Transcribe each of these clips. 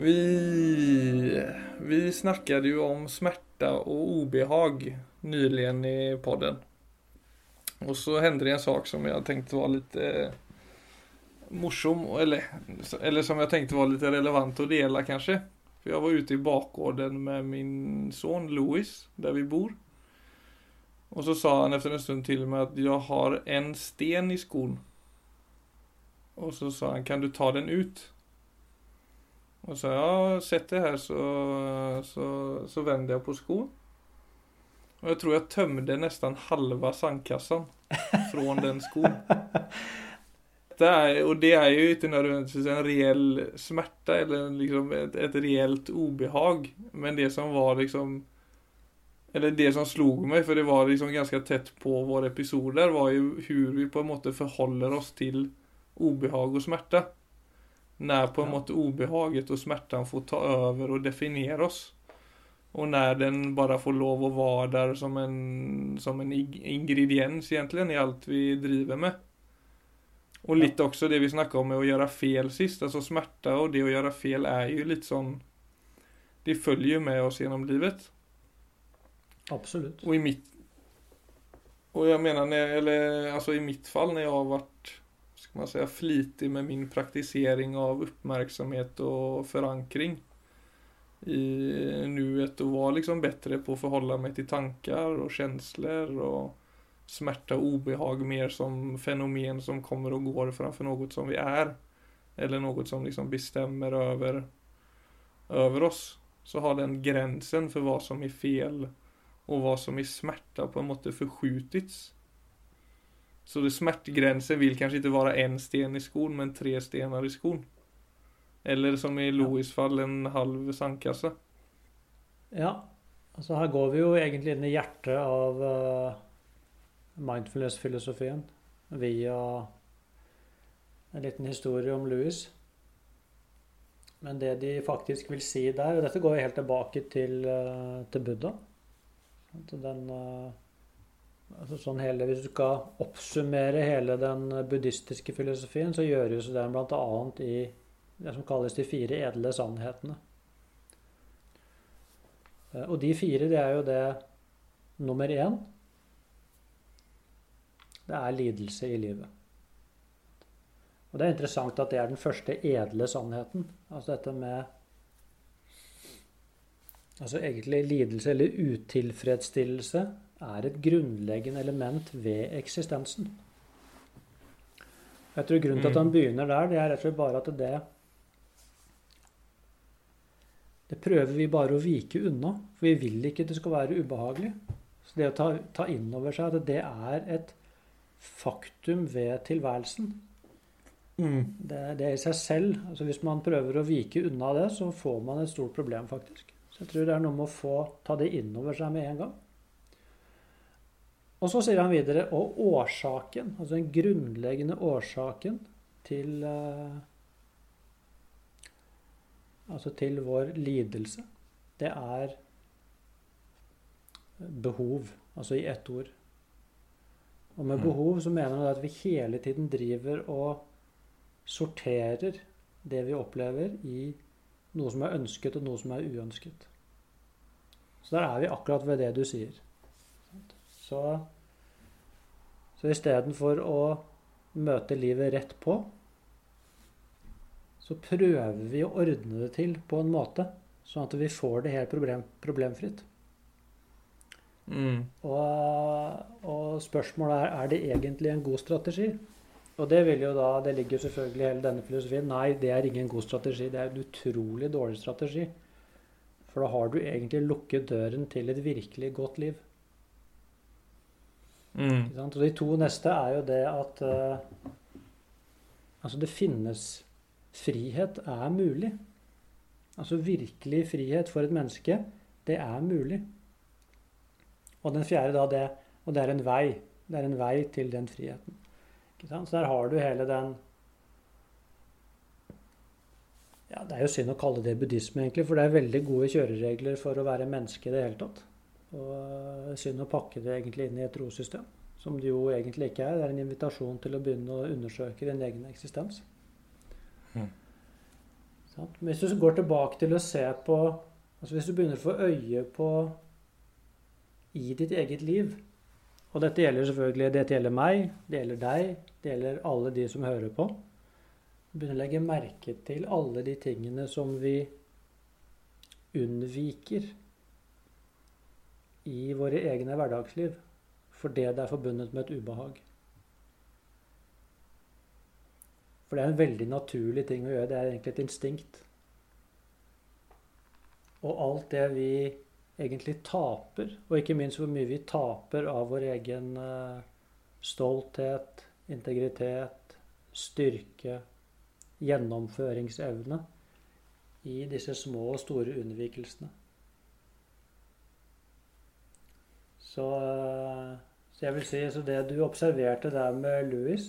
Vi, vi snackade ju om smärta och obehag nyligen i podden. Och så hände det en sak som jag tänkte var lite morsom, eller, eller som jag tänkte var lite relevant att dela kanske. För jag var ute i bakgården med min son Louis, där vi bor. Och så sa han efter en stund till mig att jag har en sten i skon. Och så sa han, kan du ta den ut? Och så ja, sett det her, så, så, så vender jeg på skoen. Og jeg tror jeg tømte nesten halva sandkassen fra den skoen. Det är, och det er jo ikke nødvendigvis en reell smerte eller liksom et, et reelt obehag. Men det som var liksom eller det som slog meg, for det var liksom ganske tett på våre episoder, var jo hvordan vi på en måte forholder oss til obehag og smärta. När på en ja. måte obehaget och smärtan får ta över och definiera oss. Och när den bara får lov att vara där som en, som en ingrediens egentligen i allt vi driver med. Och ja. lite också det vi snackade om med att göra fel sist. Alltså smärta och det att göra fel är ju lite sån... Det följer med oss genom livet. Absolut. Och i mitt... Och jag menar, när, eller alltså i mitt fall när jag har varit, ska man säga, flitig med min praktisering av uppmärksamhet och förankring i nuet och vara liksom bättre på att förhålla mig till tankar och känslor och smärta och obehag mer som fenomen som kommer och går framför något som vi är. Eller något som liksom bestämmer över, över oss. Så har den gränsen för vad som är fel och vad som är smärta på en måte förskjutits. Så smertegrensen smärtgränsen vill kanske inte vara en sten i skon men tre stenar i skon. Eller som i Louis fall en halv sandkasse. Ja, altså her går vi jo egentlig inn i hjertet av uh, mindfulness-filosofien via en liten historie om Louis. Men det de faktisk vil si der, og dette går jo helt tilbake til, uh, til Buddha den, uh, altså sånn hele, Hvis du skal oppsummere hele den buddhistiske filosofien, så gjøres den bl.a. i det som kalles de fire edle sannhetene. Eh, og de fire, det er jo det nummer én Det er lidelse i livet. Og det er interessant at det er den første edle sannheten. Altså dette med Altså egentlig lidelse eller utilfredsstillelse er et grunnleggende element ved eksistensen. Jeg tror Grunnen til at han mm. begynner der, det er rett og slett bare at det det prøver vi bare å vike unna. For vi vil ikke det skal være ubehagelig. Så det å ta, ta inn over seg at det er et faktum ved tilværelsen mm. det, det, er i seg selv. Altså Hvis man prøver å vike unna det, så får man et stort problem, faktisk. Så jeg tror det er noe med å få ta det inn over seg med en gang. Og så sier han videre og årsaken, altså den grunnleggende årsaken til uh, altså til vår lidelse, det er behov, altså i ett ord. Og med mm. behov så mener han at vi hele tiden driver og sorterer det vi opplever, i noe som er ønsket, og noe som er uønsket. Så der er vi akkurat ved det du sier. Så, så istedenfor å møte livet rett på, så prøver vi å ordne det til på en måte sånn at vi får det helt problem, problemfritt. Mm. Og, og, spørsmålet er er det egentlig en god strategi. Og det vil jo da, det ligger selvfølgelig i hele denne filosofien. Nei, det er ingen god strategi. Det er en utrolig dårlig strategi. For da har du egentlig lukket døren til et virkelig godt liv. Mm. Og de to neste er jo det at uh, Altså, det finnes frihet er mulig. Altså virkelig frihet for et menneske, det er mulig. Og den fjerde da, det, og det er en vei. Det er en vei til den friheten. Så der har du hele den ja, Det er jo synd å kalle det buddhisme, egentlig, for det er veldig gode kjøreregler for å være menneske i det hele tatt. Og synd å pakke det egentlig inn i et trossystem, som det jo egentlig ikke er. Det er en invitasjon til å begynne å undersøke din egen eksistens. Mm. Sånn. hvis du går tilbake til å se på altså Hvis du begynner å få øye på i ditt eget liv Og dette gjelder selvfølgelig dette gjelder meg, det gjelder deg, det gjelder alle de som hører på. Begynner å legge merke til alle de tingene som vi unnviker i våre egne hverdagsliv fordi det er forbundet med et ubehag. For det er en veldig naturlig ting å gjøre. Det er egentlig et instinkt. Og alt det vi egentlig taper, og ikke minst hvor mye vi taper av vår egen uh, stolthet, integritet, styrke, gjennomføringsevne i disse små og store unnvikelsene. Så, så, jeg vil si så det du observerte der med Louis,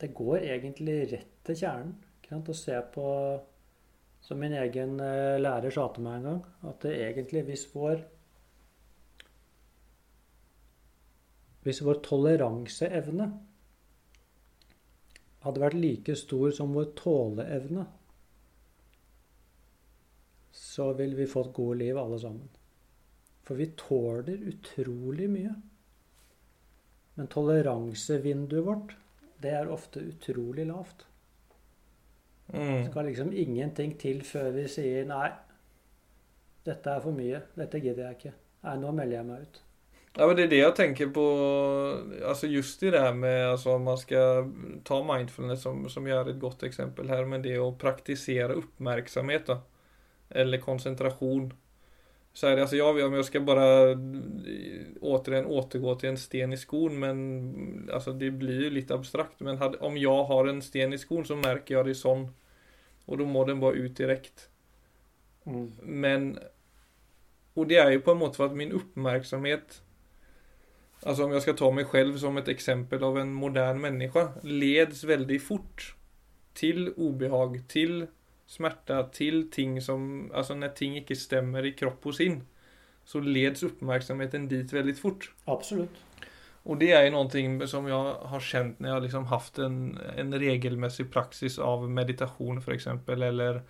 det går egentlig rett til kjernen. Å se på som min egen eh, lærer sa til meg en gang, at det egentlig hvis vår Hvis vår toleranseevne hadde vært like stor som vår tåleevne, så ville vi fått gode liv alle sammen. For vi tåler utrolig mye. Men toleransevinduet vårt, det er ofte utrolig lavt. Mm. Skal liksom ingenting til før vi sier nei, dette er for mye. Dette gidder jeg ikke. Nei, nå melder jeg meg ut. Ja, men Det er det jeg tenker på altså just i det her med altså Man skal ta mindfulness som, som gjør et godt eksempel her, men det å praktisere oppmerksomhet, da, eller konsentrasjon så här, alltså jag, jag ska bara återigen återgå till en sten i skon men alltså det blir ju lite abstrakt. Men hade, om jag har en sten i skon så märker jag det sånn. Och då må den bara ut direkt. Mm. Men Och det är ju på en måte för att min uppmärksamhet Alltså om jag ska ta mig själv som ett exempel av en modern människa leds väldigt fort till obehag, till smärta till ting som, alltså när ting ikke stemmer i kropp och inn, så leds uppmärksamheten dit väldigt fort. Absolut. Och det är ju någonting som jag har känt när jag liksom haft en, en regelmässig praxis av meditation för exempel eller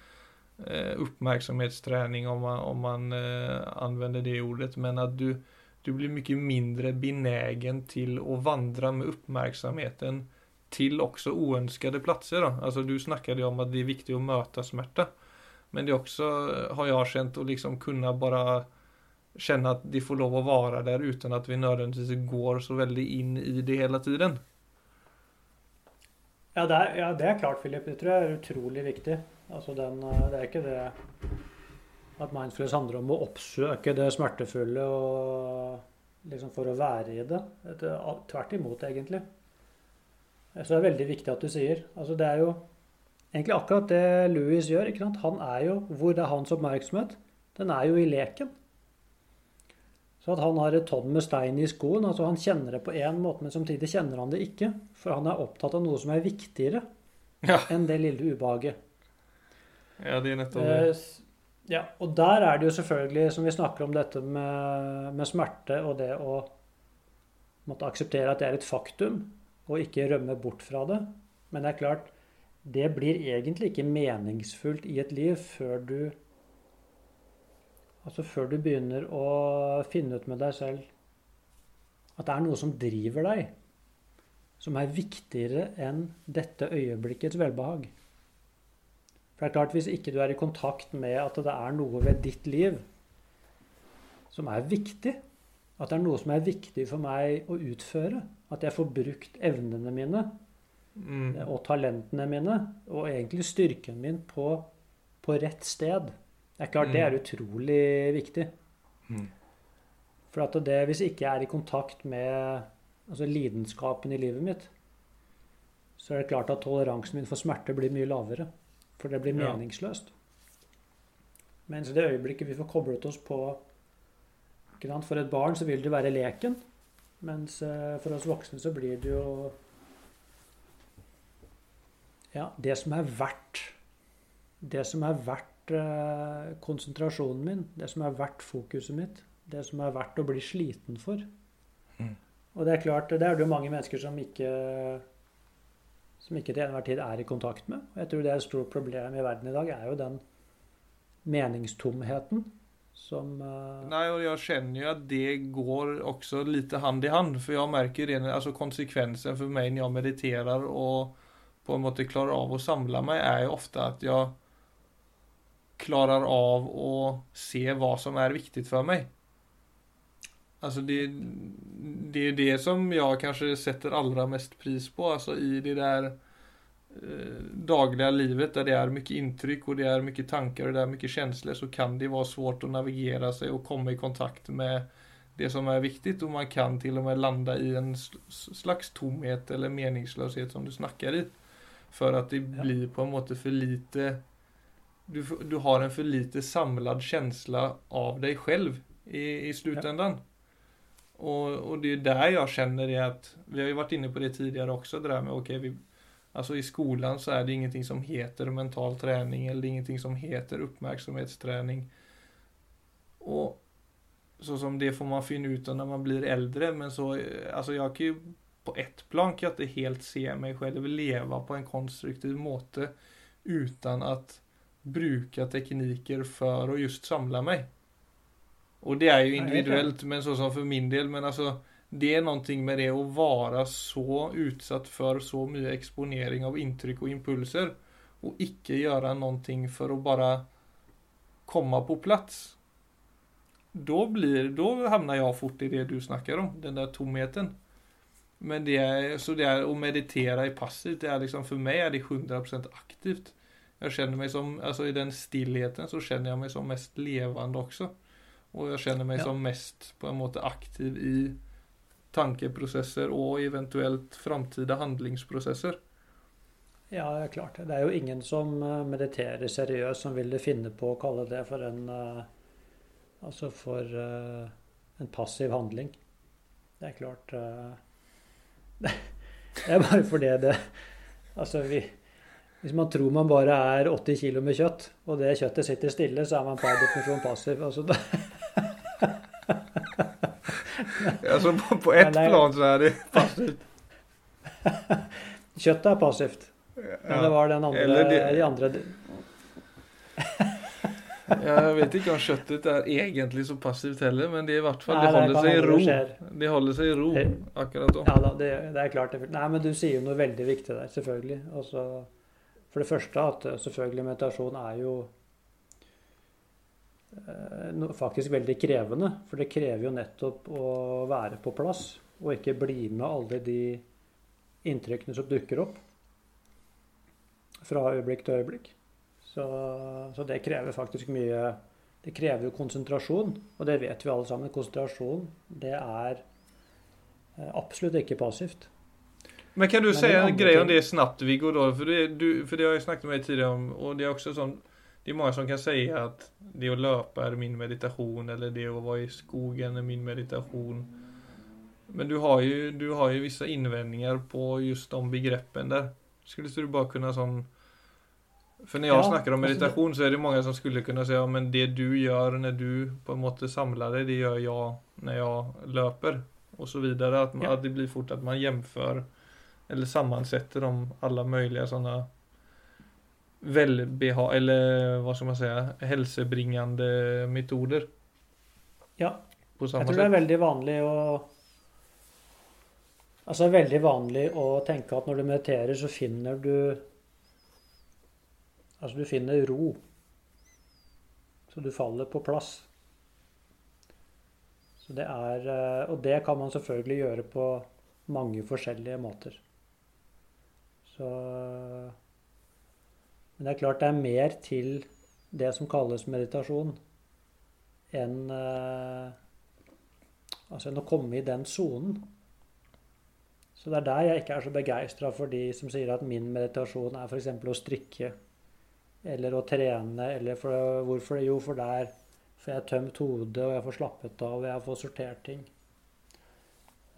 eh, uppmärksamhetsträning om man, om man eh, använder det ordet. Men att du, du blir mycket mindre benägen till att vandra med uppmärksamheten til også uønskede plasser. Da. Altså, du snakket jo om at det er viktig å møte smerte. Men det er også, har jeg kjent, å liksom kunne bare kjenne at de får lov å være der uten at vi nødvendigvis går så veldig inn i det hele tiden. Ja det, er, ja, det er klart, Philip. Det tror jeg er utrolig viktig. Altså den, eh, det er ikke det at mindfulness handler om å oppsøke det smertefulle og liksom for å være i det. Tvert imot, egentlig. Så det er veldig viktig at du sier. Altså det er jo egentlig akkurat det Louis gjør. ikke sant? Han er jo, Hvor er hans oppmerksomhet? Den er jo i leken. Så at han har et tonn med stein i skoen, altså han kjenner det på én måte, men samtidig kjenner han det ikke. For han er opptatt av noe som er viktigere ja. enn det lille ubehaget. Ja, det er nettopp det. Eh, ja, og der er det jo selvfølgelig, som vi snakker om dette med, med smerte og det å måtte akseptere at det er et faktum og ikke rømme bort fra det. Men det er klart, det blir egentlig ikke meningsfullt i et liv før du Altså før du begynner å finne ut med deg selv at det er noe som driver deg, som er viktigere enn dette øyeblikkets velbehag. For det er klart, hvis ikke du er i kontakt med at det er noe ved ditt liv som er viktig, at det er noe som er viktig for meg å utføre, at jeg får brukt evnene mine mm. og talentene mine, og egentlig styrken min, på, på rett sted. Det er klart mm. det er utrolig viktig. Mm. For at det, hvis jeg ikke er i kontakt med altså lidenskapen i livet mitt, så er det klart at toleransen min for smerte blir mye lavere. For det blir meningsløst. Mens i det øyeblikket vi får koblet oss på For et barn så vil det være leken. Mens eh, for oss voksne så blir det jo Ja, det som er verdt Det som er verdt eh, konsentrasjonen min, det som er verdt fokuset mitt, det som er verdt å bli sliten for. Mm. Og det er klart, det er det jo mange mennesker som ikke som ikke til enhver tid er i kontakt med. Og jeg tror det er et stort problem i verden i dag, er jo den meningstomheten som uh... Nei, og jeg kjenner jo at det går også litt hand i hand. For jeg merker det, altså konsekvensen for meg når jeg mediterer og på en måte klarer av å samle meg, er jo ofte at jeg klarer av å se hva som er viktig for meg. Altså det, det är det som jeg kanskje setter allra mest pris på, alltså i det eh, dagliga livet der det er mye intryck og det er mye tanker og det er mye känslor så kan det være svårt å navigere seg og komme i kontakt med det som er viktig og man kan til og med landa i en slags tomhet eller meningsløshet som du snakker i. For at det blir på en måte for lite du, du har en for lite samlad känsla av deg selv i, i slutändan. Och, och, det är där jag känner det att, vi har ju varit inne på det tidigare också, det där med okej, okay, alltså i skolan så är det ingenting som heter mental träning eller ingenting som heter uppmärksamhetsträning. Och så som det får man finne ut när man blir äldre, men så, alltså jag kan ju på ett plan kan jag inte helt se mig själv leva på en konstruktiv måte utan att bruka tekniker for å just samle meg. Og det er jo individuelt, men sånn som for min del. Men altså, det er noe med det å være så utsatt for så mye eksponering av inntrykk og impulser, og ikke gjøre noe for å bare komme på plass. Da, blir, da havner jeg fort i det du snakker om, den der tomheten. Men det er, så det er å meditere i passivt, det er liksom, for meg er det 100% aktivt. Jeg kjenner meg som, altså I den stillheten så kjenner jeg meg som mest levende også. Og jeg kjenner meg ja. som mest på en måte aktiv i tankeprosesser og eventuelt framtidige handlingsprosesser. Ja, klart. Det er jo ingen som eh, mediterer seriøst som ville finne på å kalle det for en uh, Altså for uh, en passiv handling. Det er klart Det er bare fordi det Altså, vi hvis man tror man bare er 80 kg med kjøtt, og det kjøttet sitter stille, så er man per definisjon passiv. Altså, altså på, på ett plan så er det passivt. Kjøttet er passivt. Men det var den andre, de, de andre Jeg vet ikke om kjøttet er egentlig så passivt heller, men det, i hvert fall, det holder seg i ro. Det holder seg i ro akkurat da. Ja da, det, det, er klart. Nei, men du sier jo noe veldig viktig der, selvfølgelig. Også, for det første at selvfølgelig meditasjon er jo Eh, faktisk veldig krevende. For det krever jo nettopp å være på plass, og ikke bli med alle de inntrykkene som dukker opp fra øyeblikk til øyeblikk. Så, så, det krever faktisk mye Det krever jo konsentrasjon, og det vet vi alle sammen. Konsentrasjon, det er eh, absolutt ikke passivt. Men kan du si en greie om det snabbt, Viggo? For for det har jeg snakket med deg tidligere om, og det er også sånn det er mange som kan si at det å løpe er min meditasjon, eller det å være i skogen er min meditasjon. Men du har jo, du har jo visse innvendinger på just de begreppen der. Skulle du bare kunne sånn For når jeg ja, snakker om meditation så er det mange som skulle kunne si ja, men det du gjør når du på en måte samler deg, det gjør jeg når jeg løper, og så videre. At, ja. at det blir fort at man jamfører eller sammensetter om alle mulige sånne velbeha... Eller hva skal man si helsebringende metoder. Ja. jeg tror det er veldig vanlig å Altså det er veldig vanlig å tenke at når du mediterer, så finner du Altså du finner ro. Så du faller på plass. Så det er eh, Og det kan man selvfølgelig gjøre på mange forskjellige måter. Så men det er klart det er mer til det som kalles meditasjon, enn eh, altså enn å komme i den sonen. Så det er der jeg ikke er så begeistra for de som sier at min meditasjon er f.eks. å strikke eller å trene, eller for, hvorfor det? Jo, for der får jeg tømt hodet, og jeg får slappet av, og jeg får sortert ting.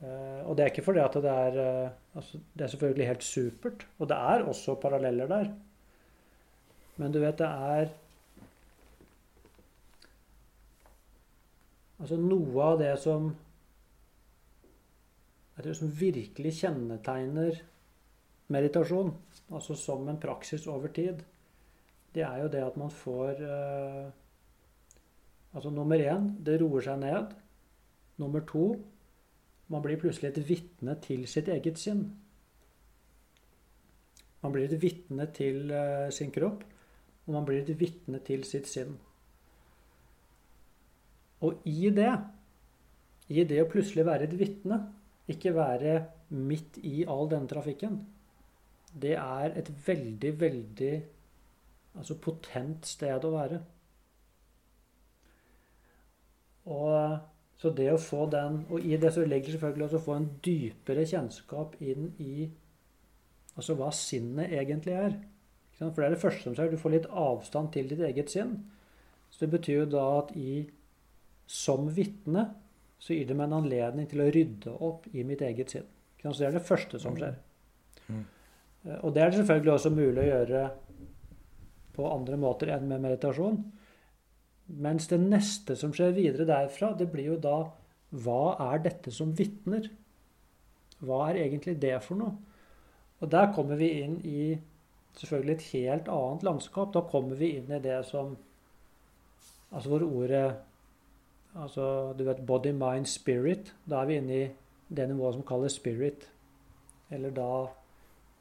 Uh, og det er ikke fordi at det er uh, altså, Det er selvfølgelig helt supert, og det er også paralleller der. Men du vet, det er Altså noe av det som det som virkelig kjennetegner meditasjon, altså som en praksis over tid, det er jo det at man får eh, Altså nummer én, det roer seg ned. Nummer to, man blir plutselig et vitne til sitt eget sinn. Man blir et vitne til uh, sin kropp, og man blir et vitne til sitt sinn. Og i det, i det å plutselig være et vitne, ikke være midt i all denne trafikken, det er et veldig, veldig altså potent sted å være. Og så det å få den Og i det så legger selvfølgelig også å få en dypere kjennskap inn i altså hva sinnet egentlig er. For det er det første som skjer. Du får litt avstand til ditt eget sinn. Så det betyr jo da at i som vitne så gir det meg en anledning til å rydde opp i mitt eget sinn. Så det er det første som skjer. Mm. Eh, og det er det selvfølgelig også mulig å gjøre på andre måter enn med meditasjon. Mens det neste som skjer videre derfra, det blir jo da Hva er dette som vitner? Hva er egentlig det for noe? Og der kommer vi inn i selvfølgelig et helt annet landskap. Da kommer vi inn i det som Altså hvor ordet Altså, du vet body, mind, spirit. Da er vi inne i det nivået som kalles spirit. Eller da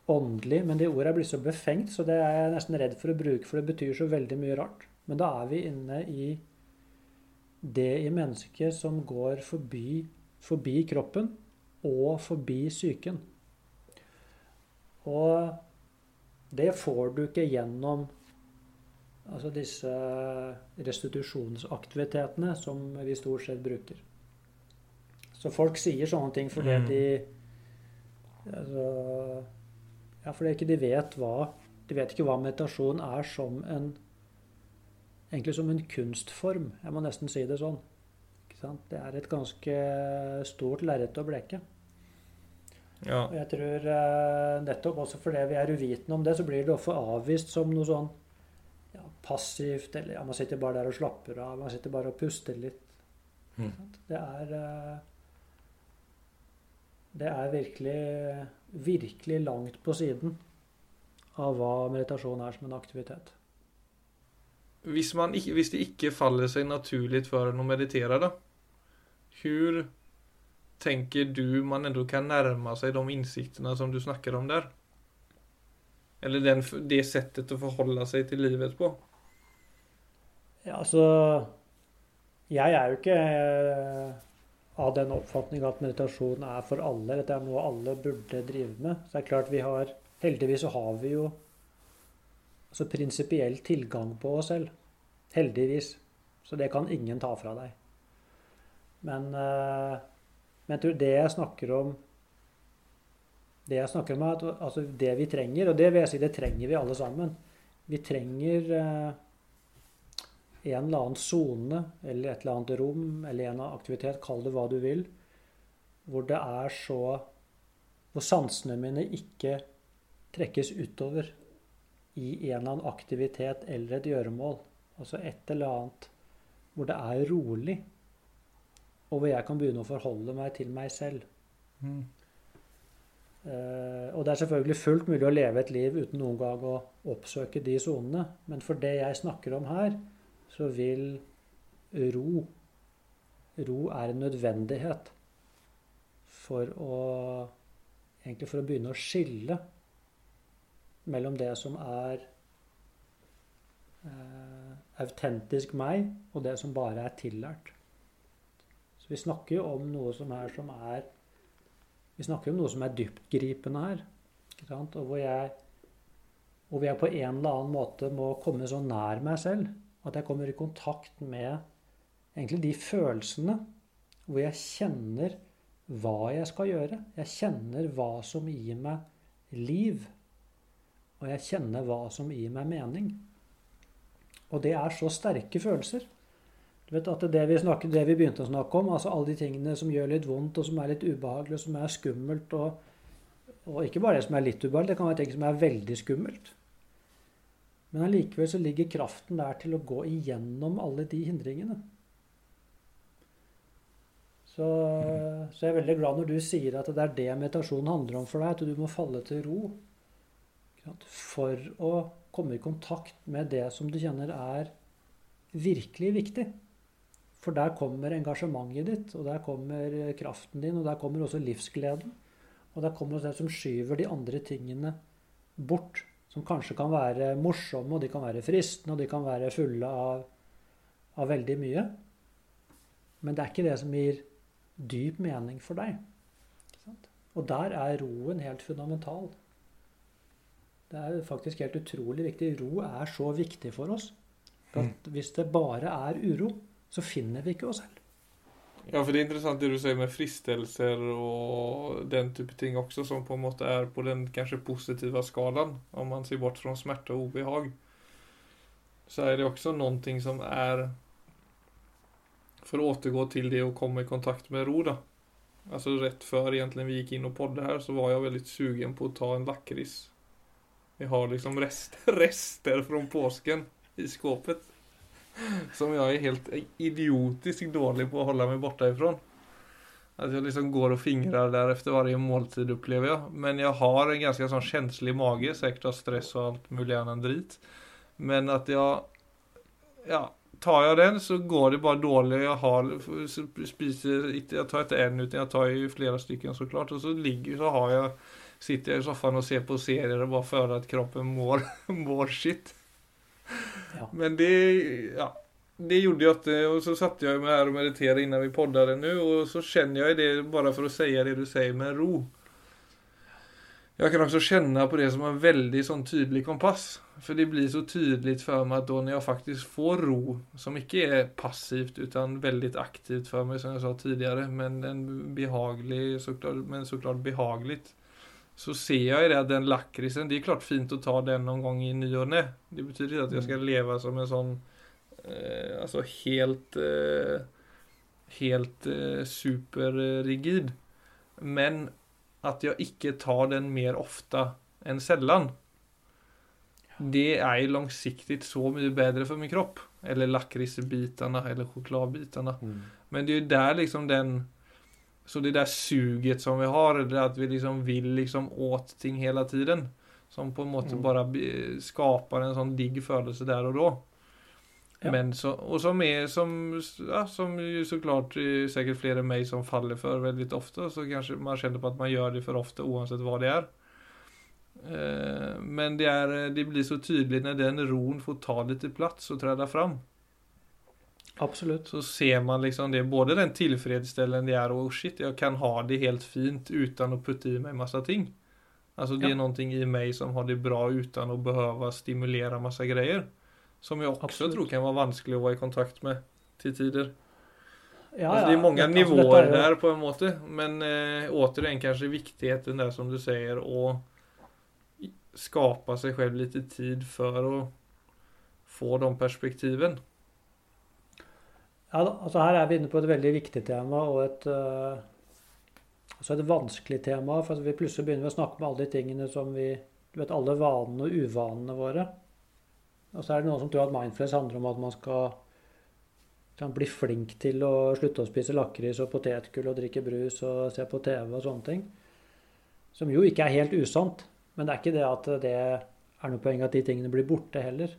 åndelig. Men det ordet er blitt så befengt, så det er jeg nesten redd for å bruke, for det betyr så veldig mye rart. Men da er vi inne i det i mennesket som går forbi, forbi kroppen og forbi psyken. Og det får du ikke gjennom altså disse restitusjonsaktivitetene som vi stort sett bruker. Så folk sier sånne ting fordi mm. de altså, Ja, fordi ikke de vet hva De vet ikke hva meditasjon er som en egentlig som en kunstform. Jeg må nesten si det sånn. Det er et ganske stort lerret å bleke. Ja. Og jeg tror uh, nettopp også fordi vi er uvitende om det, så blir det ofte avvist som noe sånn ja, passivt, eller ja, man sitter bare der og slapper av, man sitter bare og puster litt. Mm. Det er uh, Det er virkelig, virkelig langt på siden av hva meditasjon er som en aktivitet. Hvis, man, hvis det ikke faller seg naturlig for en å meditere, da Hvordan tenker du man ändå kan nærme seg de innsiktene som du snakker om der? Eller den, det settet å forholde seg til livet på? Ja, altså Jeg er jo ikke eh, av den oppfatning at meditasjon er for alle. Dette er noe alle burde drive med. Så det er klart vi har Heldigvis så har vi jo altså prinsipiell tilgang på oss selv. Heldigvis. Så det kan ingen ta fra deg. Men, uh, tror det jeg snakker om Det jeg snakker om er at, altså det vi trenger, og det vil jeg si det trenger vi alle sammen. Vi trenger eh, en eller annen sone eller et eller annet rom eller en aktivitet, kall det hva du vil, hvor det er så Hvor sansene mine ikke trekkes utover i en eller annen aktivitet eller et gjøremål. Altså et eller annet hvor det er rolig, og hvor jeg kan begynne å forholde meg til meg selv. Mm. Uh, og det er selvfølgelig fullt mulig å leve et liv uten noen gang å oppsøke de sonene. Men for det jeg snakker om her, så vil ro Ro er en nødvendighet for å Egentlig for å begynne å skille mellom det som er uh, autentisk meg, og det som bare er tillært. Så vi snakker jo om noe som er som er Vi snakker om noe som er dyptgripende her. Og hvor jeg, hvor jeg på en eller annen måte må komme så nær meg selv at jeg kommer i kontakt med egentlig de følelsene hvor jeg kjenner hva jeg skal gjøre. Jeg kjenner hva som gir meg liv. Og jeg kjenner hva som gir meg mening. Og det er så sterke følelser. Vet at det vi, snakker, det vi begynte å snakke om, altså alle de tingene som gjør litt vondt, og som er litt ubehagelig, og som er skummelt og, og ikke bare det som er litt ubehagelig, det kan være ting som er veldig skummelt. Men allikevel så ligger kraften der til å gå igjennom alle de hindringene. Så, så, jeg er veldig glad når du sier at det er det meditasjonen handler om for deg, at du må falle til ro. For å komme i kontakt med det som du kjenner er virkelig viktig. For der kommer engasjementet ditt, og der kommer kraften din, og der kommer også livsgleden. Og der kommer også det som skyver de andre tingene bort. Som kanskje kan være morsomme, og de kan være fristende, og de kan være fulle av, av veldig mye. Men det er ikke det som gir dyp mening for deg. Og der er roen helt fundamental. Det er faktisk helt utrolig viktig. Ro er så viktig for oss. At mm. hvis det bare er uro, så finner vi ikke oss selv. Ja, for det er interessant det du sier med fristelser og den type ting også, som på en måte er på den kanskje positive skalaen. Om man ser bort fra smerte og ubehag, så er det også noe som er For å återgå til det å komme i kontakt med ro, da. Altså rett før egentlig vi gikk inn og podde her, så var jeg veldig sugen på å ta en lakris. Vi har liksom rester, rester fra påsken i skåpet. Som jeg er helt idiotisk dårlig på å holde meg borte ifrån. At jeg liksom går og fingrer der etter hver måltid, opplever jeg. Men jeg har en ganske sånn känslig mage, sikkert av stress og alt mulig annet drit. Men at jeg Ja, tar jeg den, så går det bare dårlig. Jeg har spiser Jeg tar ikke én, utan jeg tar jo flere stykker, så klart. Og så ligger så har jeg sitter jeg i sofaen og ser på serier og bare føler at kroppen mår, mår shit. Men det ja, det gjorde jeg ikke. Og så satt jeg med her og mediterte innan vi poddet nå, og så kjenner jeg det, bare for å si det du sier, med ro. Jeg kan også kjenne på det som en veldig sånn tydelig kompass. For det blir så tydelig for meg at da når jeg faktisk får ro, som ikke er passivt, utan veldig aktivt for meg, som jeg sa tidligere, men en behagelig, så klart, men så klart behagelig, så ser jeg det at den lakrisen Det er klart fint å ta den noen gang i ny og ne. Det betyr ikke at jeg skal leve som en sånn eh, Altså helt eh, Helt eh, superrigid. Men at jeg ikke tar den mer ofte enn sjelden. Det er langsiktig så mye bedre for min kropp. Eller lakrisbitene, eller sjokladbitene. Mm. Men det er jo der liksom den så det där suget som vi har, det at vi liksom vill liksom åt ting hele tiden. Som på en måte mm. bare skaper en sånn digg følelse der og da. Ja. Men så, og som er som, ja, som jo så klart sikkert flere enn meg som faller for veldig ofte. Så kanskje man kjenner på at man gjør det for ofte uansett hva det er. Eh, men det, er, det blir så tydelig når den roen får ta litt plass og träda fram. Absolutt. Så ser man liksom det, både den tilfredsstillende det er, og shit, jeg kan ha det helt fint uten å putte i meg masse ting. Altså det ja. er noe i meg som har det bra uten å behøve stimulere masse greier. Som jeg også Absolutt. tror kan være vanskelig å være i kontakt med til tider. Ja, altså, det er mange ja, nivåer der på en måte, men eh, återigen kanskje viktigheten der som du sier, å skape seg selv litt tid for å få de perspektiven. Ja, altså Her er vi inne på et veldig viktig tema og et, uh, altså et vanskelig tema. For vi plutselig begynner å snakke om alle de tingene som vi du vet, Alle vanene og uvanene våre. Og så er det noen som tror at mindfulness handler om at man skal kan bli flink til å slutte å spise lakris og potetgull og drikke brus og se på TV og sånne ting. Som jo ikke er helt usant. Men det er ikke det at det er noe poeng at de tingene blir borte heller.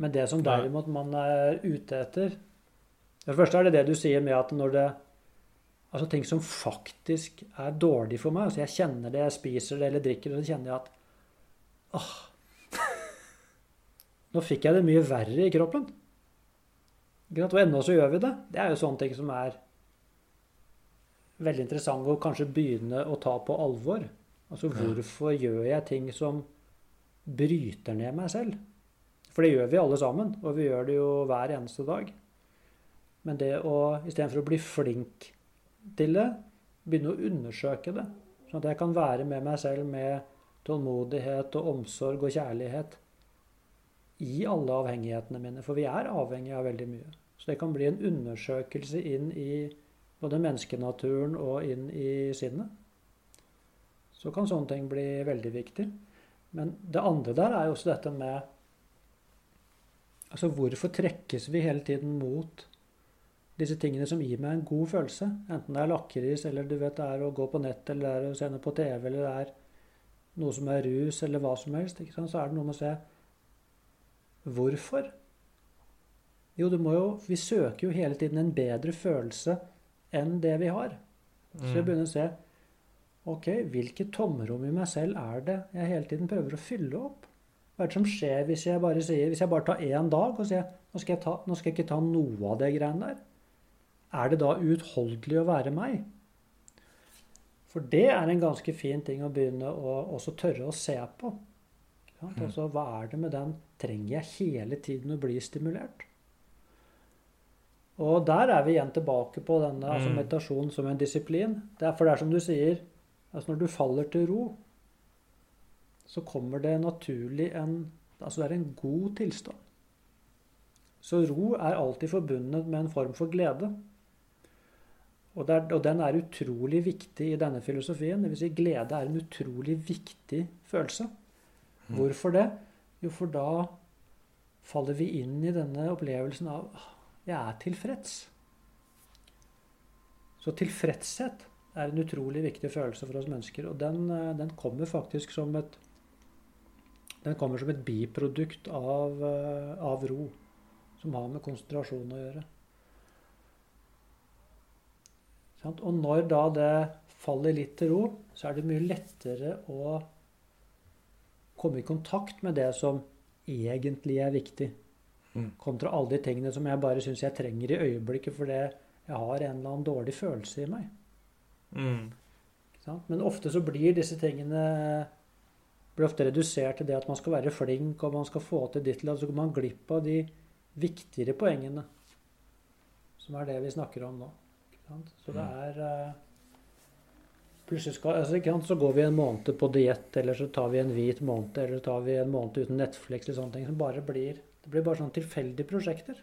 Men det som derimot man er ute etter Det første er det det du sier med at når det Altså ting som faktisk er dårlig for meg. altså Jeg kjenner det, jeg spiser det eller drikker det, så kjenner jeg at åh, Nå fikk jeg det mye verre i kroppen. Og ennå så gjør vi det. Det er jo sånne ting som er veldig interessant å kanskje begynne å ta på alvor. Altså hvorfor gjør jeg ting som bryter ned meg selv? For det gjør vi alle sammen, og vi gjør det jo hver eneste dag. Men det å istedenfor å bli flink til det, begynne å undersøke det. Sånn at jeg kan være med meg selv med tålmodighet og omsorg og kjærlighet i alle avhengighetene mine. For vi er avhengige av veldig mye. Så det kan bli en undersøkelse inn i både menneskenaturen og inn i sinnet. Så kan sånne ting bli veldig viktig. Men det andre der er jo også dette med Altså hvorfor trekkes vi hele tiden mot disse tingene som gir meg en god følelse? Enten det er lakris, eller du vet det er å gå på nett, eller det er å se noe på TV, eller det er noe som er rus, eller hva som helst, ikke sant? så er det noe med å se hvorfor. Jo, du må jo Vi søker jo hele tiden en bedre følelse enn det vi har. Så jeg Mm. begynner å se Ok, hvilket tomrom i meg selv er det jeg hele tiden prøver å fylle opp? Hva er det som skjer hvis jeg bare sier, hvis jeg bare tar én dag og sier nå skal, jeg ta, nå skal jeg ikke ta noe av det greiene der? Er det da uutholdelig å være meg? For det er en ganske fin ting å begynne å også tørre å se på. Ja. Mm. Altså, hva er det med den? Trenger jeg hele tiden å bli stimulert? Og der er vi igjen tilbake på denne altså meditasjonen som en disiplin. Det er, for det er som du sier, altså når du faller til ro, så kommer det naturlig en Altså det er en god tilstand. Så ro er alltid forbundet med en form for glede. Og, det er, og den er utrolig viktig i denne filosofien. Dvs. Si glede er en utrolig viktig følelse. Mm. Hvorfor det? Jo, for da faller vi inn i denne opplevelsen av «Ah, jeg er tilfreds. Så tilfredshet er en utrolig viktig følelse for oss mennesker. Og den, eh, den kommer faktisk som et den kommer som et biprodukt av, eh, av ro, som har med konsentrasjon å gjøre. Og når da det faller litt til ro, så er det mye lettere å komme i kontakt med det som egentlig er viktig. Mm. Kontra alle de tingene som jeg bare syns jeg trenger i øyeblikket fordi jeg har en eller annen dårlig følelse i meg. Mm. Men ofte så blir disse tingene blir ofte redusert til det at man skal være flink og man skal få til ditt eller annet. Så går man glipp av de viktigere poengene, som er det vi snakker om nå. Så det er eh, Plutselig skal, altså, så går vi en måned på diett, eller så tar vi en hvit måned, eller så tar vi en måned uten Netflix eller sånne ting. som bare blir, Det blir bare sånne tilfeldige prosjekter.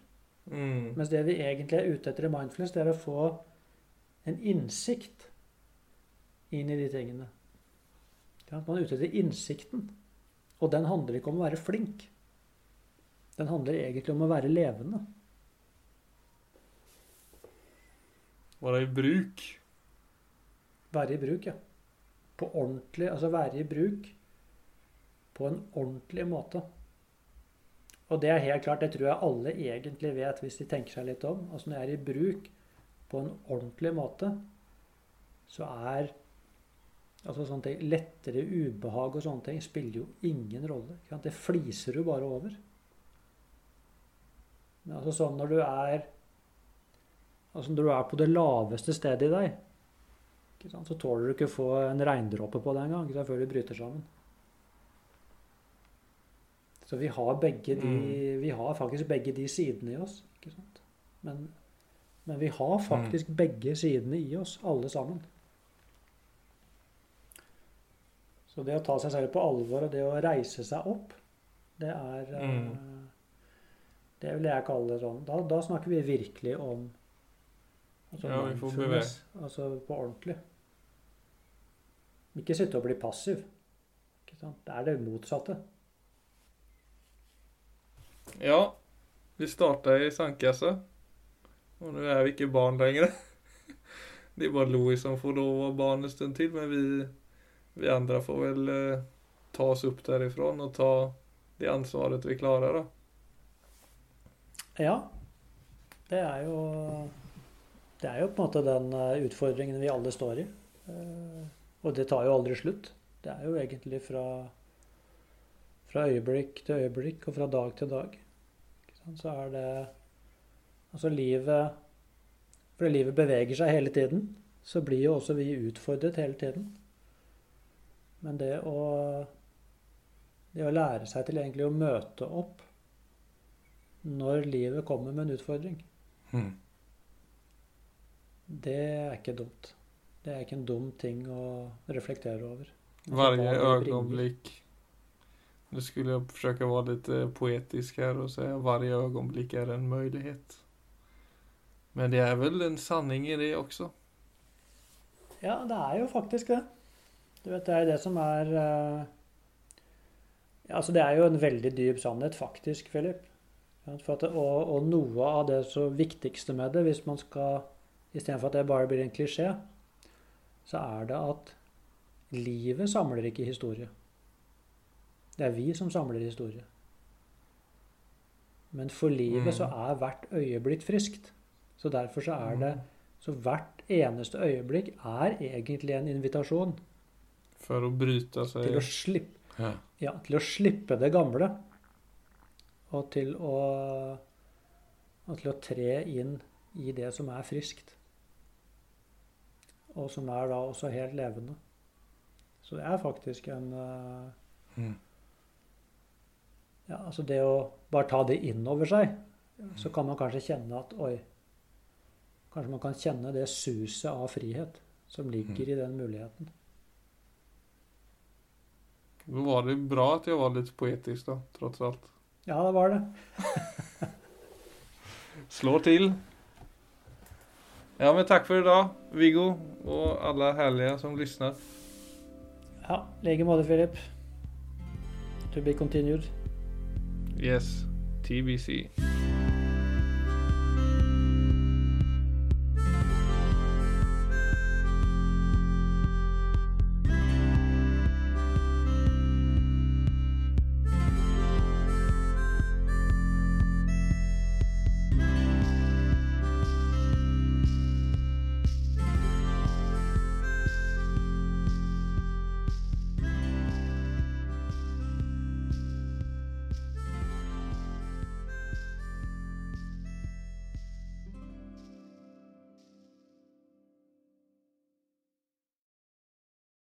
Mm. Mens det vi egentlig er ute etter i Mindfulness, det er å få en innsikt inn i de tingene. Man er ute etter innsikten. Og den handler ikke om å være flink. Den handler egentlig om å være levende. Være i bruk. Være i bruk, ja. På ordentlig, altså være i bruk på en ordentlig måte. Og det er helt klart, det tror jeg alle egentlig vet hvis de tenker seg litt om. Altså når jeg er i bruk på en ordentlig måte, så er altså sånne ting, lettere ubehag og sånne ting spiller jo ingen rolle. Det fliser du bare over. Men altså sånn når du er altså når du er på det laveste stedet i deg, ikke sant? så tåler du ikke å få en regndråpe på deg engang før du bryter sammen. Så vi har, begge de, Mm. vi har faktisk begge de sidene i oss. ikke sant? Men, men vi har faktisk begge sidene i oss, alle sammen. Så det å ta seg selv på alvor og det å reise seg opp, det er eh, Mm. Det vil jeg kalle det sånn. Da, da snakker vi virkelig om altså Ja, vi får bevege altså på ordentlig. Ikke sitte og bli passiv. Ikke sant? Det er det motsatte. Ja, vi starta i sandkassa. Og nå er vi ikke barn lenger. Det er bare Louis som får lov å være barn en stund til, men vi, vi andre får vel eh, ta oss opp derifrån og ta det ansvaret vi klarer, da. Ja. Det er jo Det er jo på en måte den eh, utfordringen vi alle står i. Eh, Og det tar jo aldri slutt. Det er jo egentlig fra, fra øyeblikk til øyeblikk og fra dag til dag. Så er det Altså livet Fordi livet beveger seg hele tiden, så blir jo også vi utfordret hele tiden. Men det å Det å lære seg til egentlig å møte opp når livet kommer med en utfordring, det er ikke dumt. Det er ikke en dum ting å reflektere over. Varje øyeblikk det skulle. Nu skulle jag försöka vara lite poetisk här och säga varje ögonblick är en möjlighet. Men det er vel en sanning i det også? Ja, det er jo faktisk det. Du vet, det er det som er eh, Altså, det er jo en veldig dyp sannhet, faktisk, Philip. For at, og, og noe av det så viktigste med det, hvis man skal Istedenfor at det bare blir en klisjé, så er det at livet samler ikke historie. Det er vi som samler historie. Men for livet Mm. så er hvert øyeblikk friskt. Så derfor så er det Så hvert eneste øyeblikk er egentlig en invitasjon For å bryte seg til å slippe, ja. ja, til å slippe det gamle. Og til å Og til å tre inn i det som er friskt. Og som er da også helt levende. Så det er faktisk en uh, Mm. Ja, altså det å bare ta det inn over seg, så kan man kanskje kjenne at Oi. Kanskje man kan kjenne det suset av frihet som ligger i den muligheten. Då var det bra at jeg var litt poetisk da, trots alt. Ja, det var det. Slå til. Ja, men takk for i dag, Viggo, og alle herlige som lyssnar. Ja, like måte, Philip. To be continued. Yes, TBC.